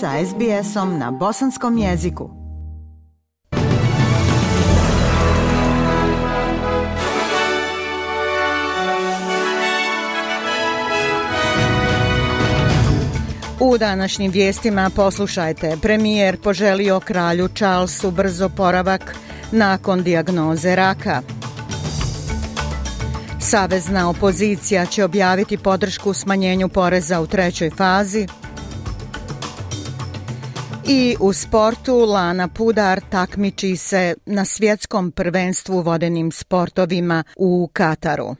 sa SBS-om na bosanskom jeziku. U današnjim vijestima poslušajte. Premijer poželio kralju Charlesu brzo poravak nakon dijagnoze raka. Savezna opozicija će objaviti podršku smanjenju poreza u trećoj fazi. I u sportu Lana Pudar takmiči se na svjetskom prvenstvu vodenim sportovima u Kataru.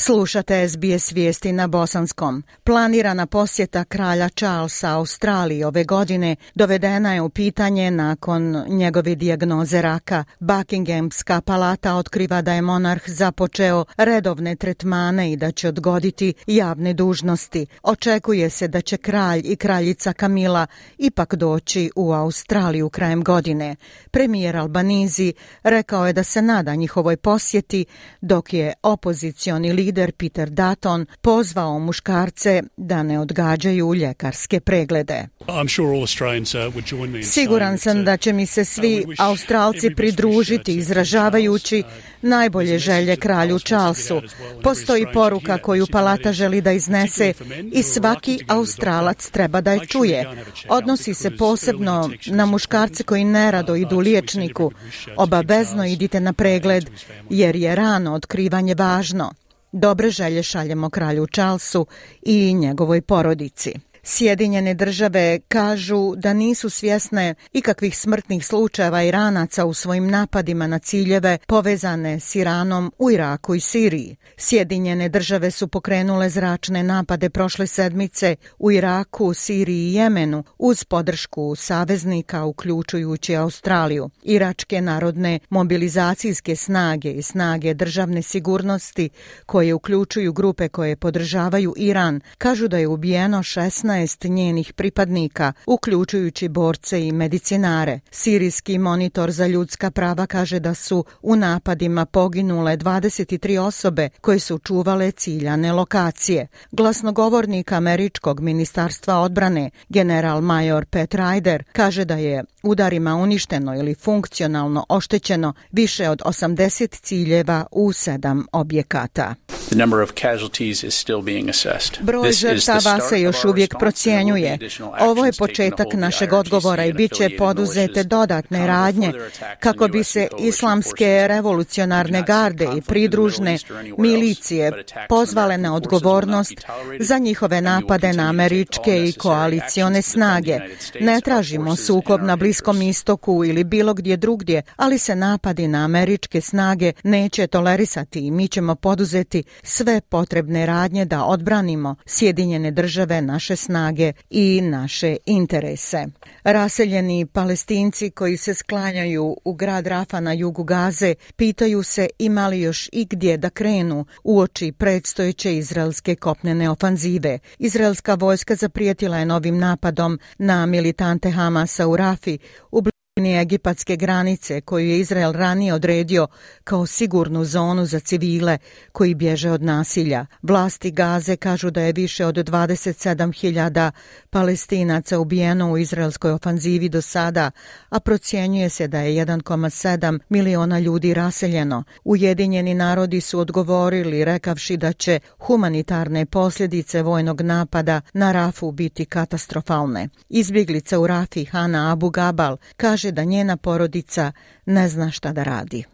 Slušate SBS vijesti na bosanskom. Planirana posjeta kralja Charlesa Australiji ove godine dovedena je u pitanje nakon njegove dijagnoze raka. Buckinghamska palata otkriva da je monarh započeo redovne tretmane i da će odgoditi javne dužnosti. Očekuje se da će kralj i kraljica Kamila ipak doći u Australiju krajem godine. Premijer Albanizi rekao je da se nada njihovoj posjeti dok je opozicioni lider lider Peter Dutton pozvao muškarce da ne odgađaju ljekarske preglede. Siguran sam da će mi se svi Australci pridružiti izražavajući najbolje želje kralju Charlesu. Postoji poruka koju palata želi da iznese i svaki Australac treba da je čuje. Odnosi se posebno na muškarce koji nerado idu liječniku. Obavezno idite na pregled jer je rano otkrivanje važno. Dobre želje šaljemo kralju Charlesu i njegovoj porodici. Sjedinjene države kažu da nisu svjesne ikakvih smrtnih slučajeva Iranaca u svojim napadima na ciljeve povezane s Iranom u Iraku i Siriji. Sjedinjene države su pokrenule zračne napade prošle sedmice u Iraku, Siriji i Jemenu uz podršku saveznika uključujući Australiju. Iračke narodne mobilizacijske snage i snage državne sigurnosti koje uključuju grupe koje podržavaju Iran kažu da je ubijeno 16 16 njenih pripadnika, uključujući borce i medicinare. Sirijski monitor za ljudska prava kaže da su u napadima poginule 23 osobe koje su čuvale ciljane lokacije. Glasnogovornik američkog ministarstva odbrane, general major Pat Ryder, kaže da je udarima uništeno ili funkcionalno oštećeno više od 80 ciljeva u sedam objekata. Broj žrtava se još uvijek procjenjuje. Ovo je početak našeg odgovora i bit će poduzete dodatne radnje kako bi se islamske revolucionarne garde i pridružne milicije pozvale na odgovornost za njihove napade na američke i koalicione snage. Ne tražimo sukob na Bliskom istoku ili bilo gdje drugdje, ali se napadi na američke snage neće tolerisati i mi ćemo poduzeti sve potrebne radnje da odbranimo Sjedinjene države, naše snage i naše interese. Raseljeni palestinci koji se sklanjaju u grad Rafa na jugu Gaze pitaju se imali još i gdje da krenu u oči predstojeće izraelske kopnene ofanzive. Izraelska vojska zaprijetila je novim napadom na militante Hamasa u Rafi u ni egipatske granice koju je Izrael ranije odredio kao sigurnu zonu za civile koji bježe od nasilja. Vlasti Gaze kažu da je više od 27.000 palestinaca ubijeno u izraelskoj ofanzivi do sada, a procjenjuje se da je 1,7 miliona ljudi raseljeno. Ujedinjeni narodi su odgovorili rekavši da će humanitarne posljedice vojnog napada na Rafu biti katastrofalne. Izbjeglica u Rafi Hana Abu Gabal kaže da njena porodica ne zna šta da radi.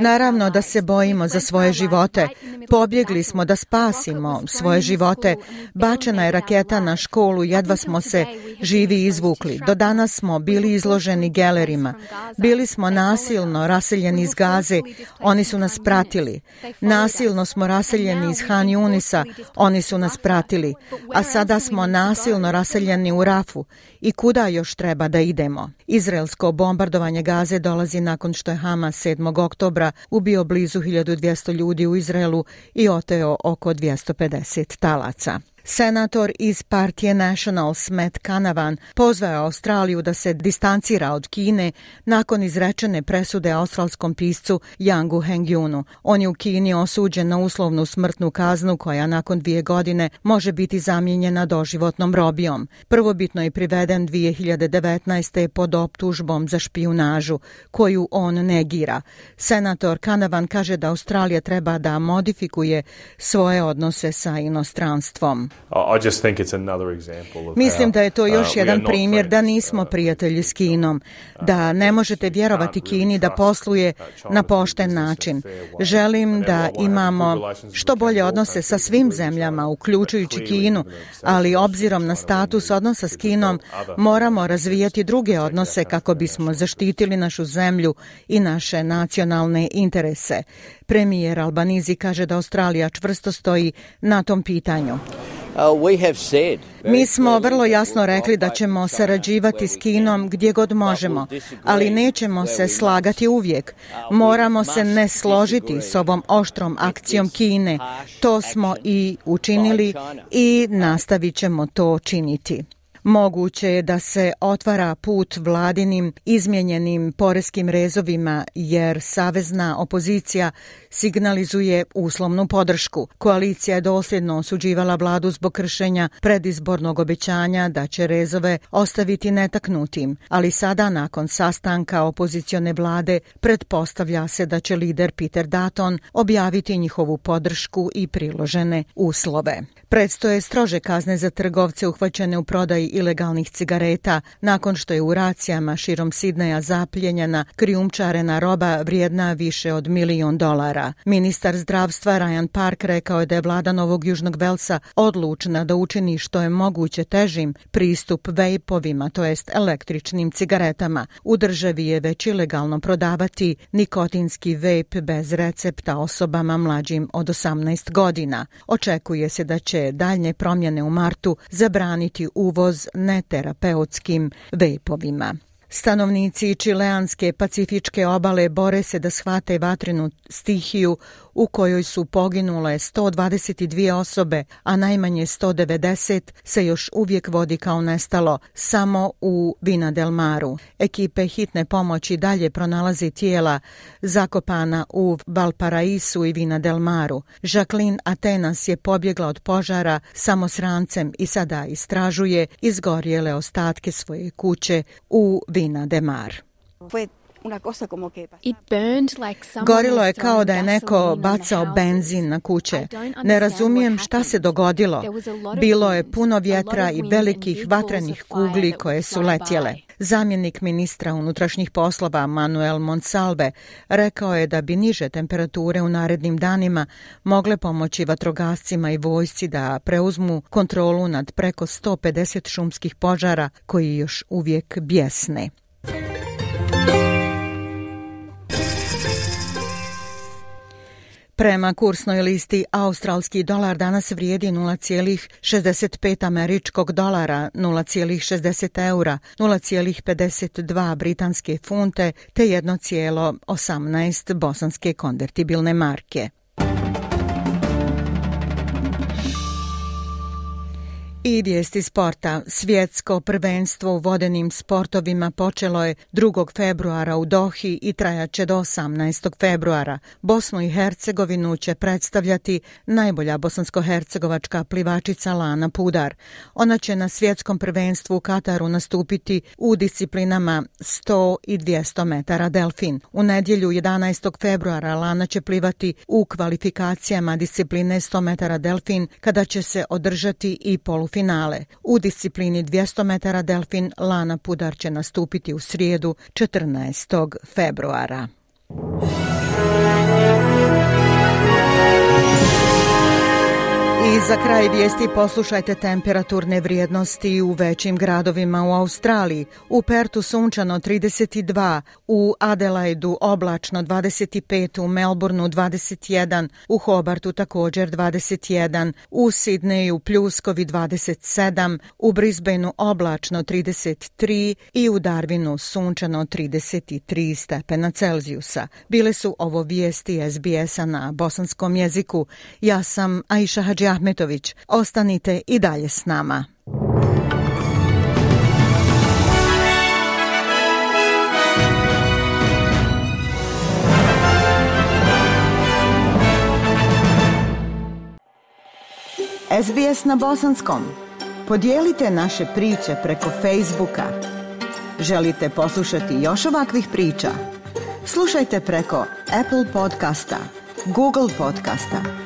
Naravno da se bojimo za svoje živote. Pobjegli smo da spasimo svoje živote. Bačena je raketa na školu, jedva smo se živi izvukli. Do danas smo bili izloženi gelerima. Bili smo nasilno raseljeni iz Gaze. Oni su nas pratili. Nasilno smo raseljeni iz Han Junisa. Oni su nas pratili. A sada smo nasilno raseljeni u Rafu. I kuda još treba da idemo? Izraelsko bombardovanje Gaze Gaze dolazi nakon što je Hamas 7. oktobra ubio blizu 1200 ljudi u Izraelu i oteo oko 250 talaca. Senator iz partije Nationals Matt Canavan pozvao je Australiju da se distancira od Kine nakon izrečene presude australskom piscu Yangu Hengyunu. On je u Kini osuđen na uslovnu smrtnu kaznu koja nakon dvije godine može biti zamijenjena doživotnom robijom. Prvobitno je priveden 2019. pod optužbom za špijunažu, koju on negira. Senator Canavan kaže da Australija treba da modifikuje svoje odnose sa inostranstvom. Mislim da je to još uh, jedan primjer da nismo uh, prijatelji s Kinom, da ne možete vjerovati Kini da posluje na pošten način. Želim da imamo što bolje odnose sa svim zemljama, uključujući Kinu, ali obzirom na status odnosa s Kinom, moramo razvijati druge odnose kako bismo zaštitili našu zemlju i naše nacionalne interese. Premijer Albanizi kaže da Australija čvrsto stoji na tom pitanju. Uh, Mi smo vrlo jasno rekli da ćemo sarađivati s Kinom gdje god možemo, ali nećemo se slagati uvijek. Moramo se ne složiti s ovom oštrom akcijom Kine. To smo i učinili i nastavit ćemo to činiti. Moguće je da se otvara put vladinim izmjenjenim poreskim rezovima jer savezna opozicija signalizuje uslovnu podršku. Koalicija je dosljedno osuđivala vladu zbog kršenja predizbornog obećanja da će rezove ostaviti netaknutim, ali sada nakon sastanka opozicione vlade pretpostavlja se da će lider Peter Dutton objaviti njihovu podršku i priložene uslove. Predstoje strože kazne za trgovce uhvaćene u prodaji ilegalnih cigareta nakon što je u racijama širom Sidneja zapljenjena krijumčarena roba vrijedna više od milion dolara. Ministar zdravstva Ryan Park rekao je da je vlada Novog Južnog Velsa odlučna da učini što je moguće težim pristup vejpovima, to jest električnim cigaretama. U državi je već ilegalno prodavati nikotinski vejp bez recepta osobama mlađim od 18 godina. Očekuje se da će dalje promjene u martu zabraniti uvoz neterapeutskim vejpovima. Stanovnici čileanske pacifičke obale bore se da shvate vatrenu stihiju u kojoj su poginule 122 osobe, a najmanje 190 se još uvijek vodi kao nestalo samo u Vina del Maru. Ekipe hitne pomoći dalje pronalazi tijela zakopana u Valparaisu i Vina del Maru. Jacqueline Atenas je pobjegla od požara samo s rancem i sada istražuje izgorjele ostatke svoje kuće u Vina del Mar. Gorilo je kao da je neko bacao benzin na kuće. Ne razumijem šta se dogodilo. Bilo je puno vjetra i velikih vatrenih kugli koje su letjele. Zamjenik ministra unutrašnjih poslova Manuel Monsalve rekao je da bi niže temperature u narednim danima mogle pomoći vatrogascima i vojsci da preuzmu kontrolu nad preko 150 šumskih požara koji još uvijek bjesne. Prema kursnoj listi, australski dolar danas vrijedi 0,65 američkog dolara, 0,60 eura, 0,52 britanske funte te 1,18 bosanske konvertibilne marke. I vijesti sporta. Svjetsko prvenstvo u vodenim sportovima počelo je 2. februara u Dohi i trajaće do 18. februara. Bosnu i Hercegovinu će predstavljati najbolja bosansko-hercegovačka plivačica Lana Pudar. Ona će na svjetskom prvenstvu u Kataru nastupiti u disciplinama 100 i 200 metara delfin. U nedjelju 11. februara Lana će plivati u kvalifikacijama discipline 100 metara delfin kada će se održati i polufinalijski finale. U disciplini 200 metara delfin Lana Pudar će nastupiti u srijedu 14. februara. I za kraj vijesti poslušajte temperaturne vrijednosti u većim gradovima u Australiji. U Pertu sunčano 32, u Adelaidu oblačno 25, u Melbourneu 21, u Hobartu također 21, u Sidneju pljuskovi 27, u Brisbaneu oblačno 33 i u Darwinu sunčano 33 stepena Celzijusa. Bile su ovo vijesti SBS-a na bosanskom jeziku. Ja sam Aisha Hadžija Ahmetović. Ostanite i dalje s nama. SBS na bosanskom. Podijelite naše priče preko Facebooka. Želite poslušati još ovakvih priča? Slušajte preko Apple podcasta, Google podcasta,